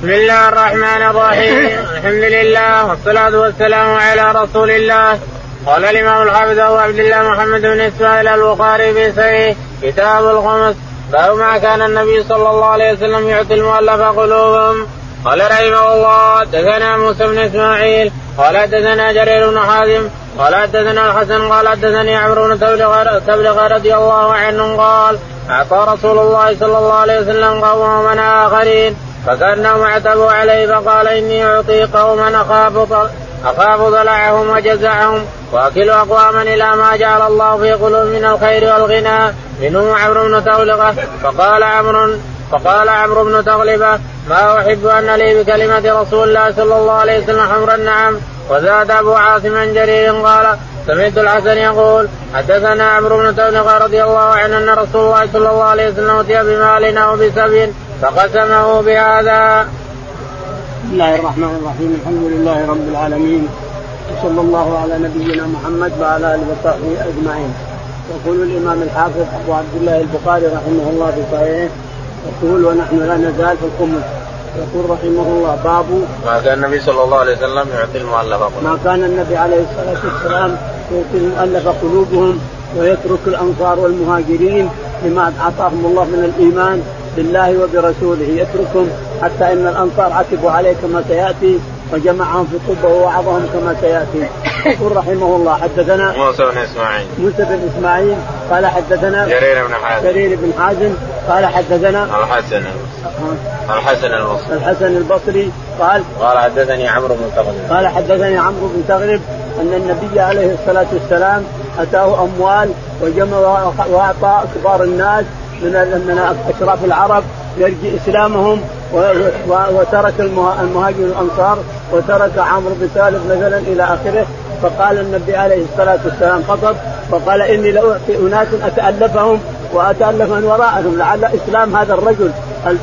بسم الله الرحمن الرحيم الحمد لله والصلاة والسلام على رسول الله قال الإمام الحافظ أبو عبد الله محمد بن إسماعيل البخاري في صحيح كتاب الخمس باب ما كان النبي صلى الله عليه وسلم يعطي المؤلف قلوبهم قال رحمه الله حدثنا موسى بن اسماعيل قال حدثنا جرير بن حازم قال حدثنا الحسن قال حدثني عمرو بن تبلغ رضي الله عنه قال اعطى رسول الله صلى الله عليه وسلم قوما من اخرين فكأنهم اعتبوا عليه فقال إني أعطي قوما أخاف أخاف ضلعهم وجزعهم وأكل أقواما إلى ما جعل الله في قلوب من الخير والغنى. منهم عمرو بن تولقه فقال عمرو فقال عمرو بن تغلبه ما أحب أن لي بكلمة رسول الله صلى الله عليه وسلم حمر النعم. وزاد أبو عاصم جرير قال سمعت الحسن يقول حدثنا عمرو بن تغلبه رضي الله عنه أن رسول الله صلى الله عليه وسلم أتي بمالنا وبسبي فقسمه بهذا. بسم الله الرحمن الرحيم. الحمد لله رب العالمين. وصلى الله على نبينا محمد وعلى آله وصحبه أجمعين. يقول الإمام الحافظ أبو عبد الله البخاري رحمه الله في صحيحه يقول ونحن لا نزال في الخمس يقول رحمه الله باب ما كان النبي صلى الله عليه وسلم يعطي المؤلف ما كان النبي عليه الصلاة والسلام يعطي المؤلف قلوبهم ويترك الأنصار والمهاجرين لما أعطاهم الله من الإيمان. بالله وبرسوله يتركهم حتى إن الأنصار عتبوا عليه كما سيأتي وجمعهم في قبه ووعظهم كما سيأتي. يقول رحمه الله حدثنا موسى بن إسماعيل. موسى بن إسماعيل قال حدثنا جرير بن حازم. جرير بن حازم قال حدثنا الحسن. الحسن البصري. الحسن البصري قال قال حدثني عمرو بن تغلب قال حدثني عمرو بن تغلب أن النبي عليه الصلاة والسلام أتاه أموال وجمع وأعطى كبار الناس من من اشراف العرب يرجي إسلامهم وترك المهاجر الانصار وترك عمرو بن سالم مثلا إلى آخره. فقال النبي عليه الصلاة والسلام خطب فقال إني لأعطي أناس أتألفهم وأتألف من وراءهم لعل إسلام هذا الرجل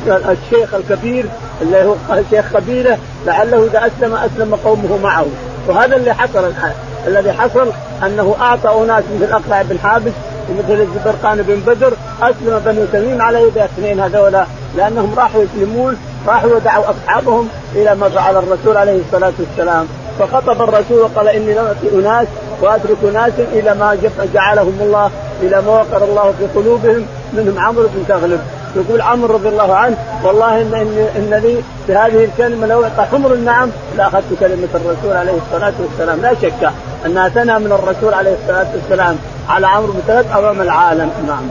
الشيخ الكبير اللي هو شيخ قبيلة لعله إذا أسلم أسلم قومه معه. وهذا اللي حصل الآن. الذي حصل أنه أعطى أناس مثل اقرع بن حابس ومثل الزبرقان بن بدر أسلم بنو تميم على يد اثنين هذولا لأنهم راحوا يسلمون راحوا ودعوا أصحابهم إلى ما فعل الرسول عليه الصلاة والسلام. فخطب الرسول وقال إني لم اعطي أناس وأترك اناس إلى ما جعلهم الله إلى ما وقر الله في قلوبهم منهم عمرو بن تغلب يقول عمرو رضي الله عنه والله ان ان, لي بهذه الكلمة لو اعطى حمر النعم لأخذت كلمة الرسول عليه الصلاة والسلام. لا شك أنها تنهى من الرسول عليه الصلاة والسلام. على عمرو بن تغلب أمام العالم. نعم.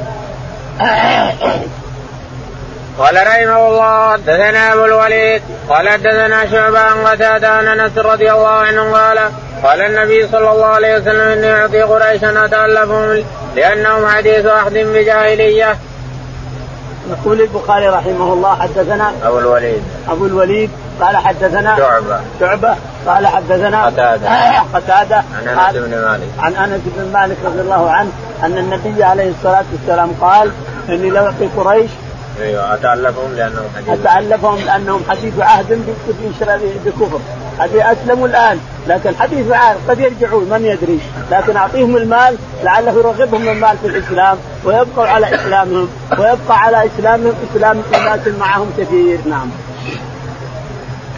قال رحمه الله حدثنا أبو الوليد قال حدثنا شعبة عن قتادة عن أنس رضي الله عنه قال قال النبي صلى الله عليه وسلم إني أعطي قريشا أتألفهم لأنهم حديث عهد بجاهلية. يقول البخاري رحمه الله حدثنا أبو الوليد. أبو الوليد قال حدثنا شعبة. شعبة. قال حدثنا قتادة. قتادة. عن أنس بن مالك. عن أنس بن مالك رضي الله عنه أن النبي عليه الصلاة والسلام قال إني لو أعطي قريش أيوه أتألفهم لأنهم حديث. أتألفهم لأنهم حديث عهد بكفر هذه اسلموا الآن. لكن حديث عهد قد يرجعون من يدري؟ لكن أعطيهم المال لعله يرغبهم المال في الإسلام ويبقوا على إسلامهم ويبقى على إسلامهم اسلام اناس معهم كثير. نعم.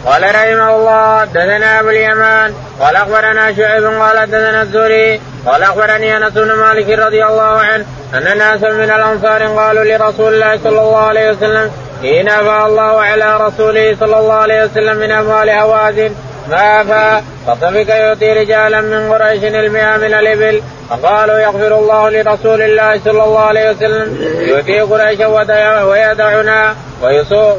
قال رحمه الله حدثنا أبو اليمان قال أخبرنا شعيب قال حدثنا الزهري قال أخبرني أنس بن مالك رضي الله عنه أن ناسا من الأنصار قالوا لرسول الله صلى الله عليه وسلم حين افاء الله على رسوله صلى الله عليه وسلم من أموال هوازن ما افاء فطفق يعطي رجالا من قريش المئة من الإبل فقالوا يغفر الله لرسول الله صلى الله عليه وسلم يؤتي قريشا ويدعنا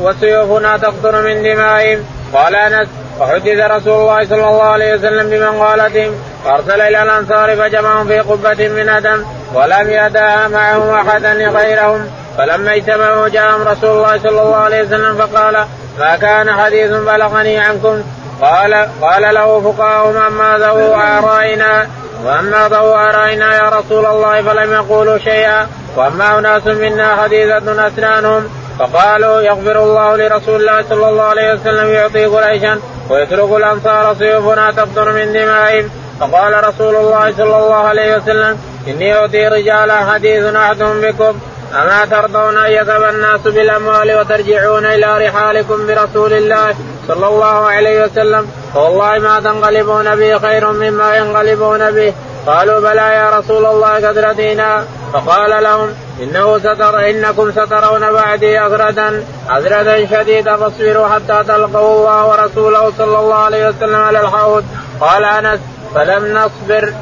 وسيوفنا تقطر من دمائهم. قال أنس وحدث رسول الله صلى الله عليه وسلم بمن قالتهم فارسل إلى الأنصار فجمعهم في قبة من أدم ولم يدع معهم أحدا غيرهم. فلما اجتمعوا جاءهم رسول الله صلى الله عليه وسلم فقال ما كان حديث بلغني عنكم؟ قال قال له فقهاهم أما ذو آرائنا وأما ذو آرائنا يا رسول الله فلم يقولوا شيئا. وأما أناس منا حديثة أسنانهم. فقالوا يغفر الله لرسول الله صلى الله عليه وسلم يعطي قريشا ويترك الأنصار سيوفنا تفطر من دمائهم. فقال رسول الله صلى الله عليه وسلم إني أعطي رجالا حديث عهد بكم. أما ترضون أن يذهب الناس بالأموال وترجعون إلى رحالكم برسول الله صلى الله عليه وسلم؟ فوالله ما تنقلبون به خير مما ينقلبون به. قالوا بلى يا رسول الله قد ردينا فقال لهم إنه ستر إنكم سترون بعدي أغردا أغردا شديدا فاصبروا حتى تلقوا الله ورسوله صلى الله عليه وسلم على الحوض. قال أنس فلم نصبر.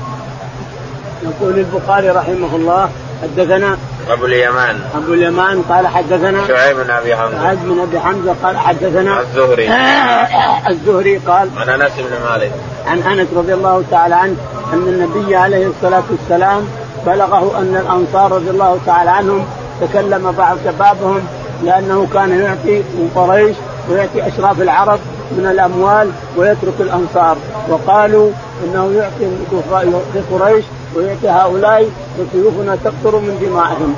يقول البخاري رحمه الله حدثنا أبو اليمان. أبو اليمان قال حدثنا شعيب بن أبي حمزة. شعيب بن أبي حمزة قال حدثنا الزهري. الزهري قال عن أنس بن مالك. عن أنس رضي الله تعالى عنه أن النبي عليه الصلاة والسلام بلغه أن الأنصار رضي الله تعالى عنهم تكلم بعض شبابهم لأنه كان يعطي قريش ويعطي أشراف العرب من الأموال ويترك الأنصار. وقالوا إنه يعطي قريش ويعطي هؤلاء وسيوفنا تقطر من دمائهم.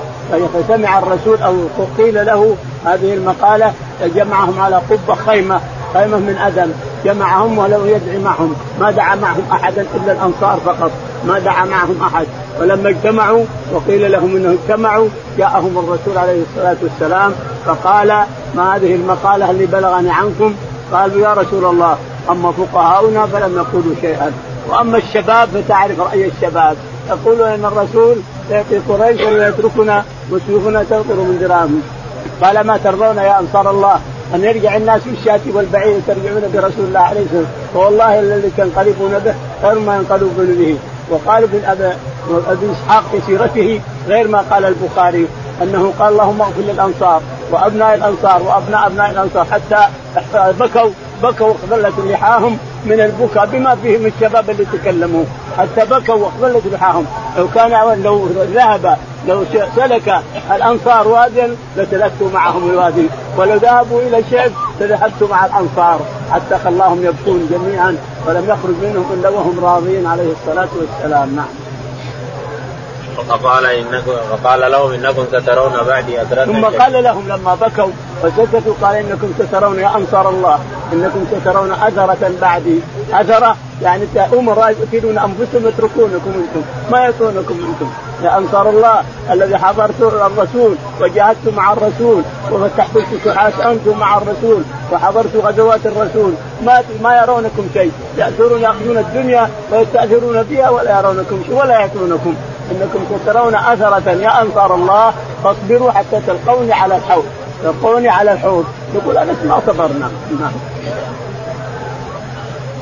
فسمع الرسول أو قيل له هذه المقالة جمعهم على قبة خيمة خيمة من أدم. جمعهم ولم يدعي معهم. ما دعا معهم احدا إلا الأنصار فقط. ما دعا معهم أحد. ولما اجتمعوا وقيل لهم إنهم اجتمعوا جاءهم الرسول عليه الصلاة والسلام فقال ما هذه المقالة اللي بلغني عنكم؟ قالوا يا رسول الله أما فقهاؤنا فلم يقولوا شيئا. وأما الشباب فتعرف رأي الشباب. يقولون إن الرسول يعطي قريش ويتركنا وسيوفنا تنطر من دراهم قال ما ترضون يا أنصار الله؟ أن يرجع الناس بالشاة والبعير ترجعون برسول الله عليه الصلاة فوالله الذي تنقلبون به خير ما ينقلبون به. وقال ابن ابي إسحاق في سيرته غير ما قال البخاري أنه قال اللهم اغفر للأنصار وأبناء الأنصار وأبناء أبناء الأنصار حتى بكوا بكوا واخضلت لحاهم من البكاء بما فيهم الشباب اللي تكلموا. حتى بكوا واخضلت لحاهم. لو كان لو ذهب لو سلك الأنصار واديا لسلكت معهم الوادي. ولو ذهبوا إلى الشعب لذهبت مع الأنصار. حتى خلاهم يبكون جميعا ولم يخرج منهم إلا وهم راضين عليه الصلاة والسلام. نعم. فقال انكم فقال لهم إنكم سترون بعدي اثرة ثم قال لهم لما بكوا وسكتوا قال إنكم سترون يا أنصار الله إنكم سترون اثرة بعدي. اثرة يعني امراء يقتلون أنفسهم يتركونكم أنتم. ما يتركونكم أنتم. يا أنصار الله الذي حضرت الرسول وجاهدت مع الرسول وفتحت الفتوحات أنتم مع الرسول وحضرت غزوات الرسول. ما ما يرونكم شيء. يأثرون يأخذون الدنيا ويستأثرون بها ولا يرونكم شيء ولا يأتونكم. إنكم سترون أثرة يا أنصار الله. فاصبروا حتى تلقوني على الحوض. تلقوني على الحوض. يقول أنا ما صبرنا. نعم.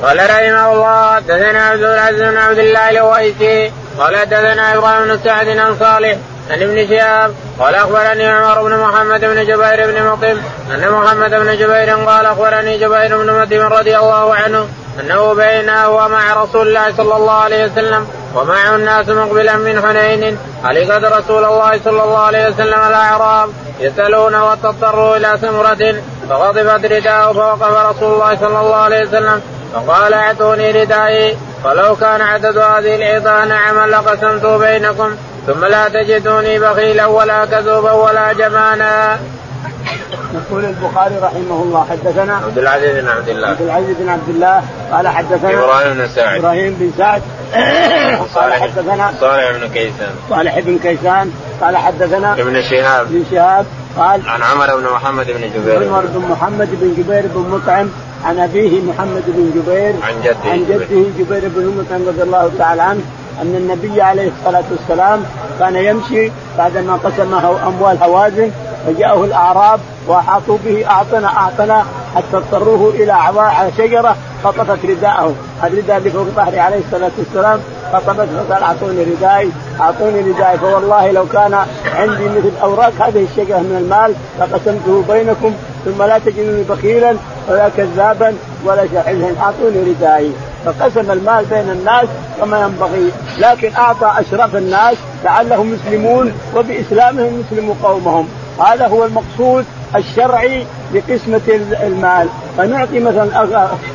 قال رحمه الله دثنا عبد العزيز بن عبد الله الويسي قال دثنا إبراهيم بن سعد عن صالح عن ابن شهاب قال أخبرني عمر بن محمد بن جبير بن مطيم أن محمد بن جبير قال أخبرني جبير بن مطيم رضي الله عنه أنه بينه ومع رسول الله صلى الله عليه وسلم ومعه الناس مقبلا من حنين علقد رسول الله صلى الله عليه وسلم الأعراب يسألون وتضطروا إلى سمرة فغضبت رداءه فوقف رسول الله صلى الله عليه وسلم فقال اعطوني ردائي ولو كان عدد هذه العظام نعما لقسمت بينكم ثم لا تجدوني بخيلا ولا كذوبا ولا جبانا. يقول البخاري رحمه الله حدثنا عبد العزيز بن عبد الله. عبد العزيز بن عبد الله قال حدثنا إبراهيم بن سعد. إبراهيم بن سعد. قال حدثنا صالح بن كيسان. صالح بن كيسان قال حدثنا ابن شهاب. ابن شهاب قال عن عمر بن محمد بن جبير. عمر بن محمد بن جبير بن مطعم عن أبيه محمد بن جبير عن جده. عن جده جبير بن مطعم رضي الله تعالى عنه أن النبي عليه الصلاة والسلام كان يمشي بعدما قسمه أموال هوازن فجاءه الأعراب وأحاطوا به أعطنا أعطنا حتى اضطروه إلى على شجرة خطفت رداءه، الرداء اللي فوق ظهره عليه الصلاة والسلام خطفت فقال أعطوني ردائي أعطوني ردائي فوالله لو كان عندي مثل أوراق هذه الشجرة من المال لقسمته بينكم ثم لا تجدوني بخيلا ولا كذابا ولا شاحنا اعطوني ردائي. فقسم المال بين الناس كما ينبغي. لكن أعطى أشرف الناس لعلهم مسلمون وبإسلامهم يسلموا قومهم. هذا هو المقصود الشرعي لقسمة المال. فنعطي مثلا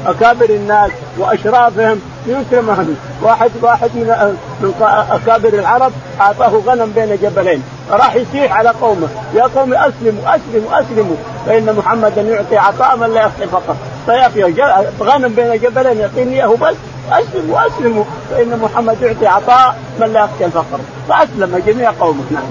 أكابر الناس وأشرافهم يكرمهم واحد واحد من من أكابر العرب أعطاه غنم بين جبلين. فراح يسيح على قومه. يا قوم أسلموا أسلموا أسلموا. فإن محمدا يعطي عطاء من لا يخطي فقط. فيعطي غنم بين جبلين يعطيني إياه بس. أسلموا أسلموا. فإن محمد يعطي عطاء من لا يخشى الفقر فأسلم جميع قومه. نعم.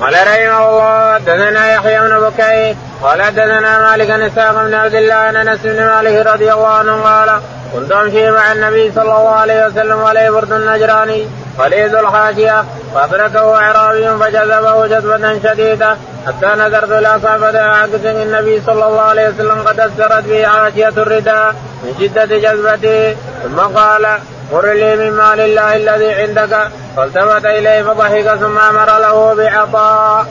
قال رحمه الله حدثنا يحيى بن بكير قال حدثنا مالك بن إسحاق بن عبد الله عن أنس بن مالك رضي الله عنه قال كنت أمشي مع النبي صلى الله عليه وسلم عليه برد النجراني قليل الحاشيه فأدركه أعرابي فجذبه جذبة شديدة حتى نظرت إلى صحبه عكس النبي صلى الله عليه وسلم قد أثرت به حاشيه الرداء من شدة جذبته ثم قال مر لي من مال الله الذي عندك. فالتفت إليه فضحك ثم أمر له بعطاء.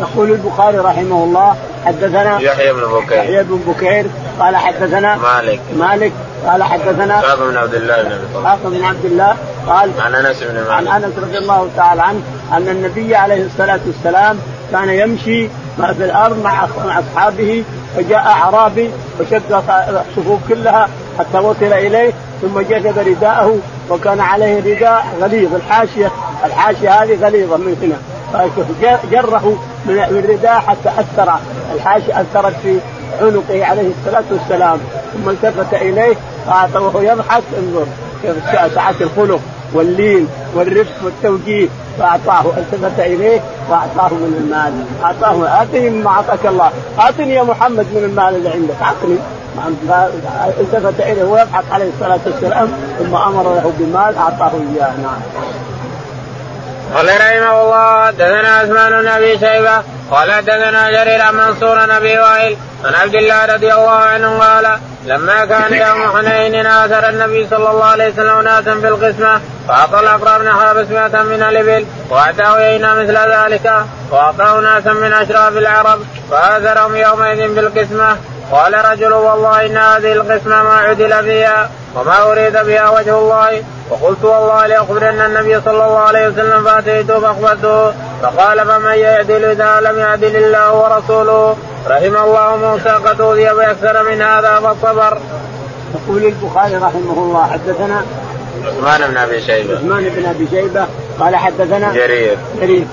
يقول البخاري رحمه الله حدثنا يحيى بن بكير. يحيى بن بكير. قال حدثنا مالك. مالك. قال حدثنا اسحاق بن عبد الله بن أبي اسحاق بن عبد الله قال عن أنس بن مالك. عن أنس رضي الله تعالى عنه أن النبي عليه الصلاة والسلام كان يمشي في الأرض مع مع أصحابه فجاء أعرابي وشد الصفوف كلها حتى وصل إليه ثم جذب رداءه وكان عليه رداء غليظ الحاشية الحاشية هذه غليظة من هنا. جره من الرداء حتى أثر الحاشية أثرت في عنقه عليه الصلاة والسلام. ثم التفت إليه وهو يضحك انظر كيف سعه الخلق واللين والرفق والتوجيه. فأعطاه التفت إليه واعطاه من المال. أعطاه اتني مما أعطاك الله. اتني يا محمد من المال اللي عندك. أعطني. التفت إليه ويضحك عليه الصلاة والسلام ثم أمر له بمال أعطاه إياه. نعم. قال رحمه الله حدثنا عثمان بن أبي شيبة قال حدثنا جرير عن منصور أبي وائل عن عبد الله رضي الله عنه قال لما كان يوم حنين آثر النبي صلى الله عليه وسلم ناسا في القسمة فاعطى الاقرب بن حابس مئة من الإبل واعطاه يينا مثل ذلك وأعطاه ناسا من أشراف العرب فآثرهم يومئذ بالقسمه قال رجل والله إن هذه القسمة ما عدل فيها وما أريد بها وجه الله. وقلت والله لأخبرن النبي صلى الله عليه وسلم فاتيته فأخبرته. فقال فمن يعدل إذا لم يعدل الله ورسوله؟ رحم الله موسى قد أوذي بأكثر من هذا فصبر. يقول البخاري رحمه الله حدثنا عثمان بن أبي شيبة. عثمان بن أبي شيبة. قال حدثنا جرير. جرير.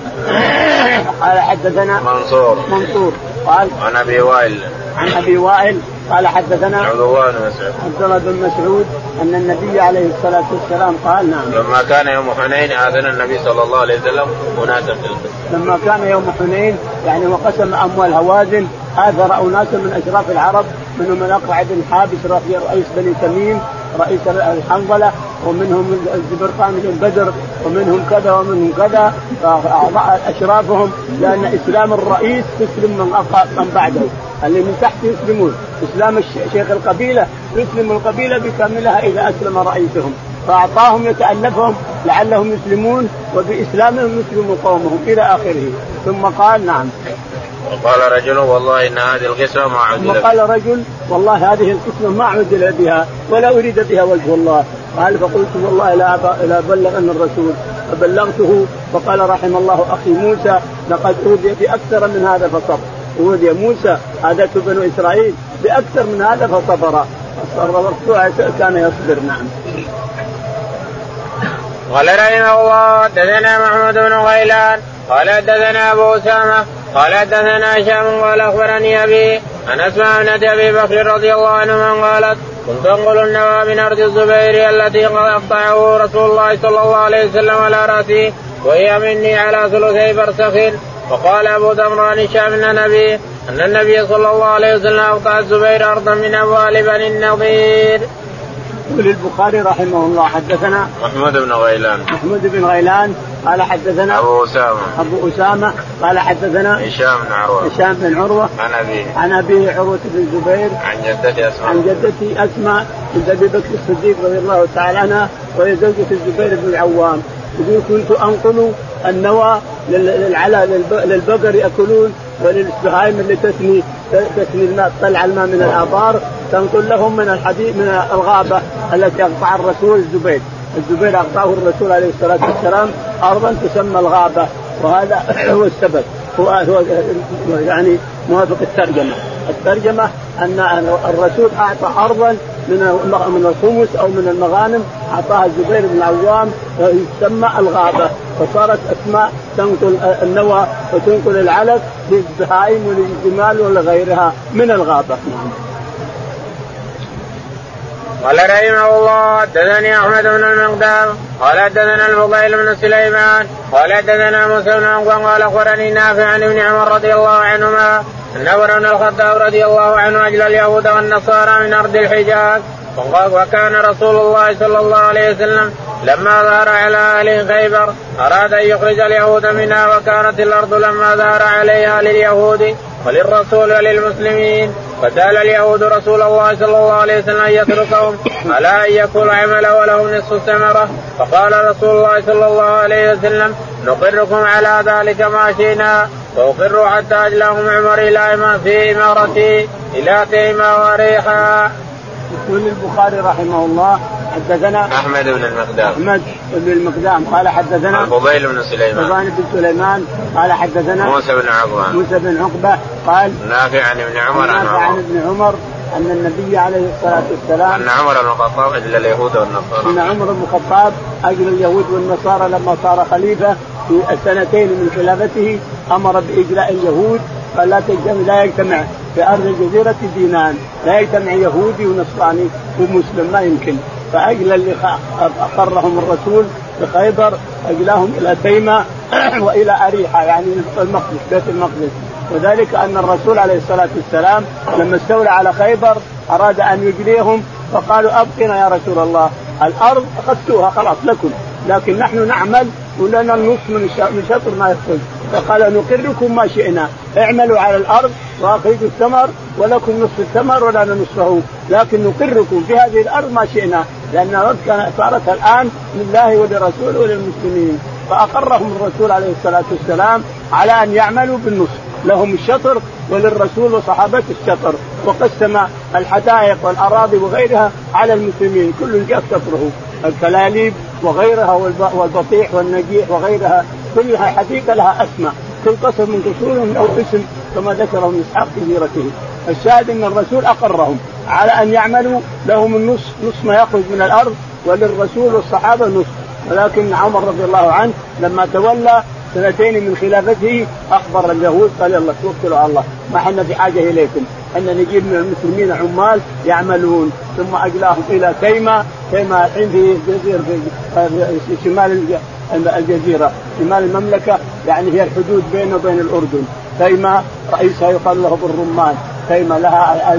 قال حدثنا منصور. منصور. قال عن أبي وائل. عن أبي وائل قال حدثنا عبد الله بن مسعود. عبد الله بن مسعود أن النبي عليه الصلاة والسلام قال نعم. لما كان يوم حنين آذن النبي صلى الله عليه وسلم أناسا في القسم لما كان يوم حنين يعني وقسم أموال هوازن اثر اناسا من أشراف العرب منهم من أقرع بن حابس رئيس بني تميم رئيس الحنظلة ومنهم الزبرقان بن بدر ومنهم كذا ومنهم كذا أشرافهم لأن إسلام الرئيس تسلم من من بعده. اللي من تحت يسلمون. إسلام شيخ القبيلة يسلم القبيلة بكاملها إذا أسلم رئيسهم. فأعطاهم يتألفهم لعلهم يسلمون وبإسلامهم يسلم قومهم إلى آخره. ثم قال نعم. وقال رجل والله إن هذه القسمه ما عدل وقال رجل والله هذه القسمه ما عدل بها ولا أريد بها وجه الله. قال فقلت والله لا لا بلغن الرسول فبلغته فقال رحم الله أخي موسى لقد أوذي باكثر من هذا فصبر. أوذي موسى هذا بنو إسرائيل باكثر من هذا فصبر. كان يصبر نعم. قال رحمه الله حدثنا محمود بن غيلان قال حدثنا أبو أسامة قال حدثنا هشام قال أخبرني أبي عن أسماء بنت أبي بكر رضي الله عنه قالت كنت أنقل النوى من أرض الزبير التي قطعه رسول الله صلى الله عليه وسلم على رأسي وهي مني على ثلثي برسخ وقال أبو دمران الشام بن نبي أن النبي صلى الله عليه وسلم أوقع الزبير أرضا من اموال بني النضير. يقول البخاري رحمه الله حدثنا محمود بن غيلان محمود بن غيلان قال حدثنا أبو أسامة. أبو أسامة قال حدثنا هشام بن عروة. هشام بن عروة. عن أبيه. عن أبيه عروة بن الزبير. عن جدتي أسماء. عن جدتي أسماء بنت أبي بكر الصديق رضي الله تعالى عنها وهي زوجة الزبير بن العوام. يقول كنت أنقل النوى للعلى للبقر يأكلون وللبهائم اللي تثني تثني الماء تطلع الماء من الآبار تنقل لهم من الحديد من الغابة التي أقطع الرسول الزبير. الزبير أعطاه الرسول عليه الصلاة والسلام ارضا تسمى الغابة وهذا هو السبب هو هو يعني موافق الترجمة الترجمة أن الرسول أعطى ارضا من من الخمس أو من المغانم أعطاها الزبير بن العوام يسمى الغابة فصارت أسماء تنقل النوى وتنقل العلف للبهائم وللجمال ولغيرها من الغابة نعم. قال رحمه الله حدثني أحمد بن المقدام قال حدثنا الفضيل بن سليمان قال حدثنا موسى بن عقبة قال أخبرني نافع عن ابن عمر رضي الله عنهما أن عمر بن الخطاب رضي الله عنه أجل اليهود والنصارى من أرض الحجاز وكان رسول الله صلى الله عليه وسلم لما ظهر على أهل خيبر أراد أن يخرج اليهود منها وكانت الأرض لما ظهر عليها لليهود وللرسول وللمسلمين. فسأل اليهود رسول الله صلى الله عليه وسلم أن يتركهم على أن يكون عمله ولهم نصف الثمره فقال رسول الله صلى الله عليه وسلم نقركم على ذلك ما شئنا واقر حتى أجلاهم عمر إلى في امارتي إلى تيمة وريحا. يقول البخاري رحمه الله حدثنا أحمد بن المقدام. أحمد بن المقدام. قال حدثنا الفضيل بن سليمان. الفضيل بن سليمان. قال حدثنا موسى بن عقبة. موسى بن عقبة قال نافع عن ابن عمر نافع عن ابن عمر أن النبي عليه الصلاة والسلام أن عمر بن الخطاب أجل اليهود والنصارى. أن عمر بن الخطاب أجل اليهود والنصارى لما صار خليفة في السنتين من خلافته أمر باجلاء اليهود فلا تجتمع لا يجتمع في أرض الجزيرة دينان لا يجتمع يهودي ونصراني ومسلم ما يمكن. فاجلى اللي أقرهم الرسول بخيبر اجلاهم إلى تيمة وإلى أريحة يعني المقدس بيت المقدس. وذلك أن الرسول عليه الصلاة والسلام لما استولى على خيبر أراد أن يجليهم فقالوا أبقنا يا رسول الله الأرض أخذتوها خلاص لكم لكن نحن نعمل ولنا النصف من شطر ما يخرج. فقال نقركم ما شئنا. اعملوا على الأرض وأخرجوا الثمر ولكم نصف الثمر ولنا نصفه. لكن نقركم في هذه الأرض ما شئنا. لأن الأرض صارت الآن لله ولرسوله وللمسلمين. فأقرهم الرسول عليه الصلاة والسلام على أن يعملوا بالنصف. لهم الشطر وللرسول وصحابته الشطر. وقسم الحدائق والأراضي وغيرها على المسلمين. كل جاء شطره الكلاليب وغيرها والبطيح والنجيح وغيرها كلها حديقه لها أسماء كل قصر من قصورهم له اسم كما ذكره إسحاق في سيرته. الشاهد أن الرسول أقرهم على أن يعملوا لهم النصف نصف ما يخرج من الأرض وللرسول والصحابة نصف ولكن عمر رضي الله عنه لما تولى سنتين من خلافته أخبر اليهود قال يلا توكلوا على الله. ما إحنا في حاجة إليكم. ان نجيب من المسلمين عمال يعملون. ثم أجلاهم إلى تيماء تيماء الحين في جزيرة في شمال الجزيرة. شمال المملكة يعني هي الحدود بينه وبين الأردن. تيماء رئيسها يقال له ابن رمان. تيماء لها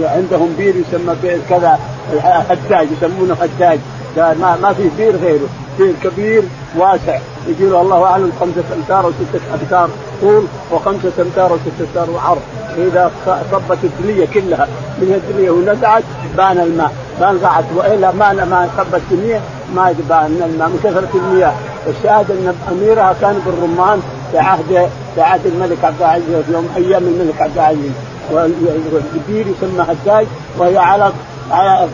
عندهم بير يسمى بير كذا هداج يسمونه هداج. ما ما في بير غيره. بير كبير واسع. يجيله الله أعلم خمسة أمتار أو سته أمتار طول وخمسة أمتار أو سته أمتار عرض إذا صبت الدنيا كلها من الدنيا ونزعت بان الماء. ما نزعت وإلا ما ما صبت الدنيا ما بان الماء. من كثره المياه. الشاهد أن أميرها كان بالرمان في عهد في عهد الملك عبد العزيز يوم أيام الملك عبد العزيز. والبير يسمى حجاج وهي على على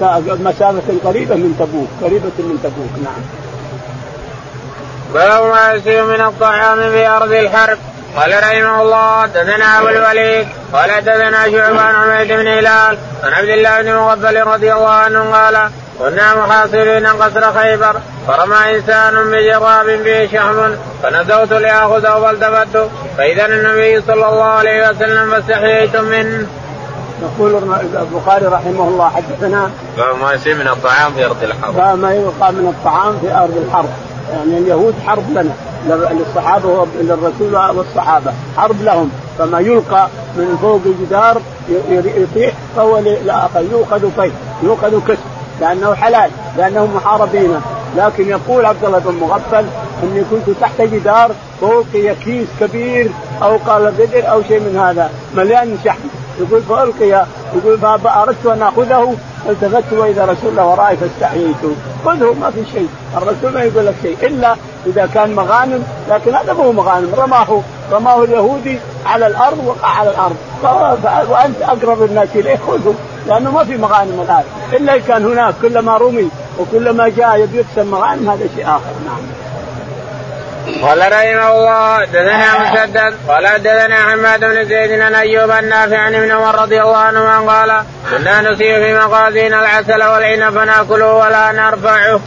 مسافة قريبة من تبوك قريبة من تبوك. نعم. باب ما يصير من الطعام في أرض الحرب قال رحمه الله حدثنا أبو الوليد قال حدثنا شعبان عن بن هلال عن عبد الله بن مغفل رضي الله عنه قال كنا محاصرين قصر خيبر فرمى إنسان بجراب به شحم فنزوت لآخذه فالتفت فإذا النبي صلى الله عليه وسلم فاستحييت منه. يقول البخاري رحمه الله حدثنا باب ما يصير من الطعام في أرض الحرب. باب ما يلقى من الطعام في أرض الحرب، يعني اليهود حرب لنا للصحابة للرسول والصحابة حرب لهم. فما يلقى من فوق الجدار يطيح فهو لاخر يؤخذ فيه يؤخذ كسب لأنه حلال لأنهم محاربين. لكن يقول عبد الله بن مغفل إني كنت تحت جدار فوقي كيس كبير أو قال بدر أو شيء من هذا مليان شحم. يقول فألقي يقول فأردت أن أخذه التفت وإذا رسول الله ورائي فاستحييت خذه ما في شيء. الرسول ما يقول لك شيء. إلا إذا كان مغانم لكن هذا مو مغانم. رماه رماه اليهودي على الأرض وقع على الأرض. وأنت أقرب الناس إليه خذه. لأنه ما في مغانم الآن. إلا كان هناك كلما رمي وكلما جاء يبي يقسم مغانم هذا شيء آخر. نعم. قال رحمه الله حدثنا مسدد قال حدثنا حماد بن زيد عن أيوب النافع عن ابن عمر رضي الله عنهما قال كنا نسيء في مغازينا العسل والعنب فنأكله ولا نرفعه.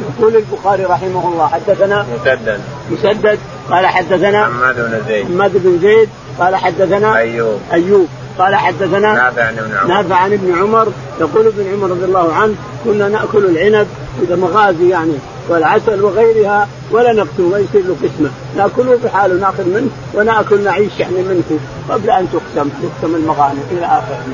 يقول البخاري رحمه الله حدثنا مسدد. مسدد قال حدثنا حماد بن زيد. حماد بن زيد قال حدثنا أيوب. أيوب قال حدثنا نافع عن ابن عمر. نافع عن ابن عمر يقول ابن عمر رضي الله عنه كنا نأكل العنب إذا مغازي يعني. والعسل وغيرها ولا نقتل ما يصير له قسمة. نأكله بحاله ناخذ منه ونأكل نعيش يعني منه قبل أن تقسم تقسم المغانم إلى اخره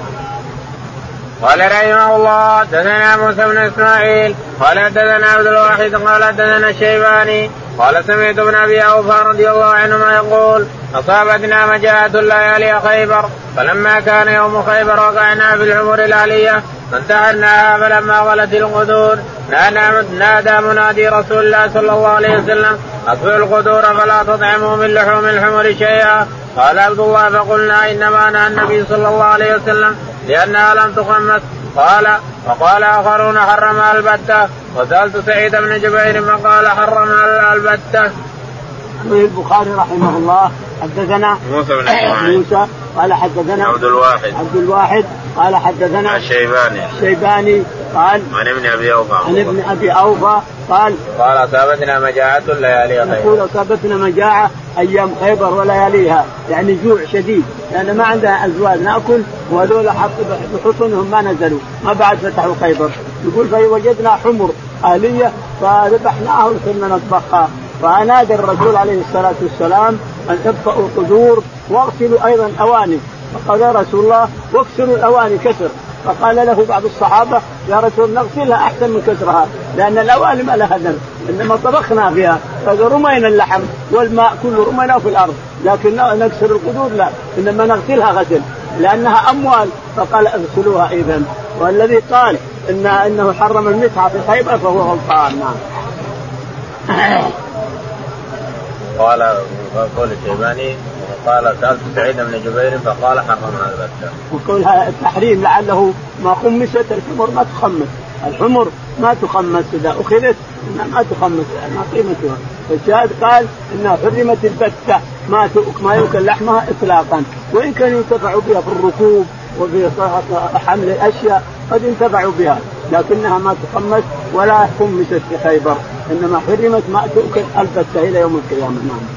قال رحمه الله دثنا موسى بن إسماعيل قال دثنا عبد الواحد قال دثنا الشيباني قال سمعت ابن أبي أوفى رضي الله عنهما يقول أصابتنا مجاعة الليالي خيبر فلما كان يوم خيبر وقعنا في العمر الآلية فانتهرناها فلما غلت القدور نادى منادي رسول الله صلى الله عليه وسلم اطفئوا القدور فلا تطعموا من لحوم الحمر شيئا. قال عبد الله فقلنا إنما نهى النبي صلى الله عليه وسلم لأنها لم تخمس. قال وقال آخرون حرمها البته وسألت سعيد بن جبير فقال حرمها البتة. البخاري رحمه الله حدثنا موسى بن إسماعيل. موسى قال حدثنا عبد الواحد. عبد الواحد قال حدثنا الشيباني الشيباني قال عن ابن أبي أوفى. عن ابن أبي أوفى قال قال أصابتنا مجاعة الليالي خيبر. يقول أصابتنا مجاعة أيام خيبر ولياليها يعني جوع شديد. لأن ما عندنا أزواج نأكل وهذول بحصنهم ما نزلوا. ما بعد فتحوا خيبر. يقول فوجدنا حمر. آلية فذبحناها وصرنا نطبخها فنادى الرسول عليه الصلاة والسلام أن تبقوا القدور واغسلوا أيضا أواني. فقال يا رسول الله واكسروا الأواني كسر فقال له بعض الصحابة يا رسول نغسلها أحسن من كسرها لأن الأواني ما لها ذنب إنما طبخنا فيها. فرمينا اللحم والماء كله رميناه في الأرض لكن نكسر القدور لا إنما نغسلها غسل لأنها أموال. فقال اغسلوها إذا والذي قال إن إنه حرم المتعة في خيبر فهو غلطان. نعم. قال قول الشيباني قال سألت سعيد بن جبير فقال حرمها البتة. وقولها التحريم لعله ما خمست الحمر ما تخمس، الحمر ما تخمس إذا أخذت ما تخمس ما قيمتها، فالشاهد قال إنها حرمت البتة ما ما يؤكل لحمها اطلاقا، وإن كان ينتفع بها في الركوب وفي حمل الأشياء قد انتفعوا بها لكنها ما تخمس ولا خمست في خيبر إنما حرمت ما تؤكل البته إلى يوم القيامة نعم.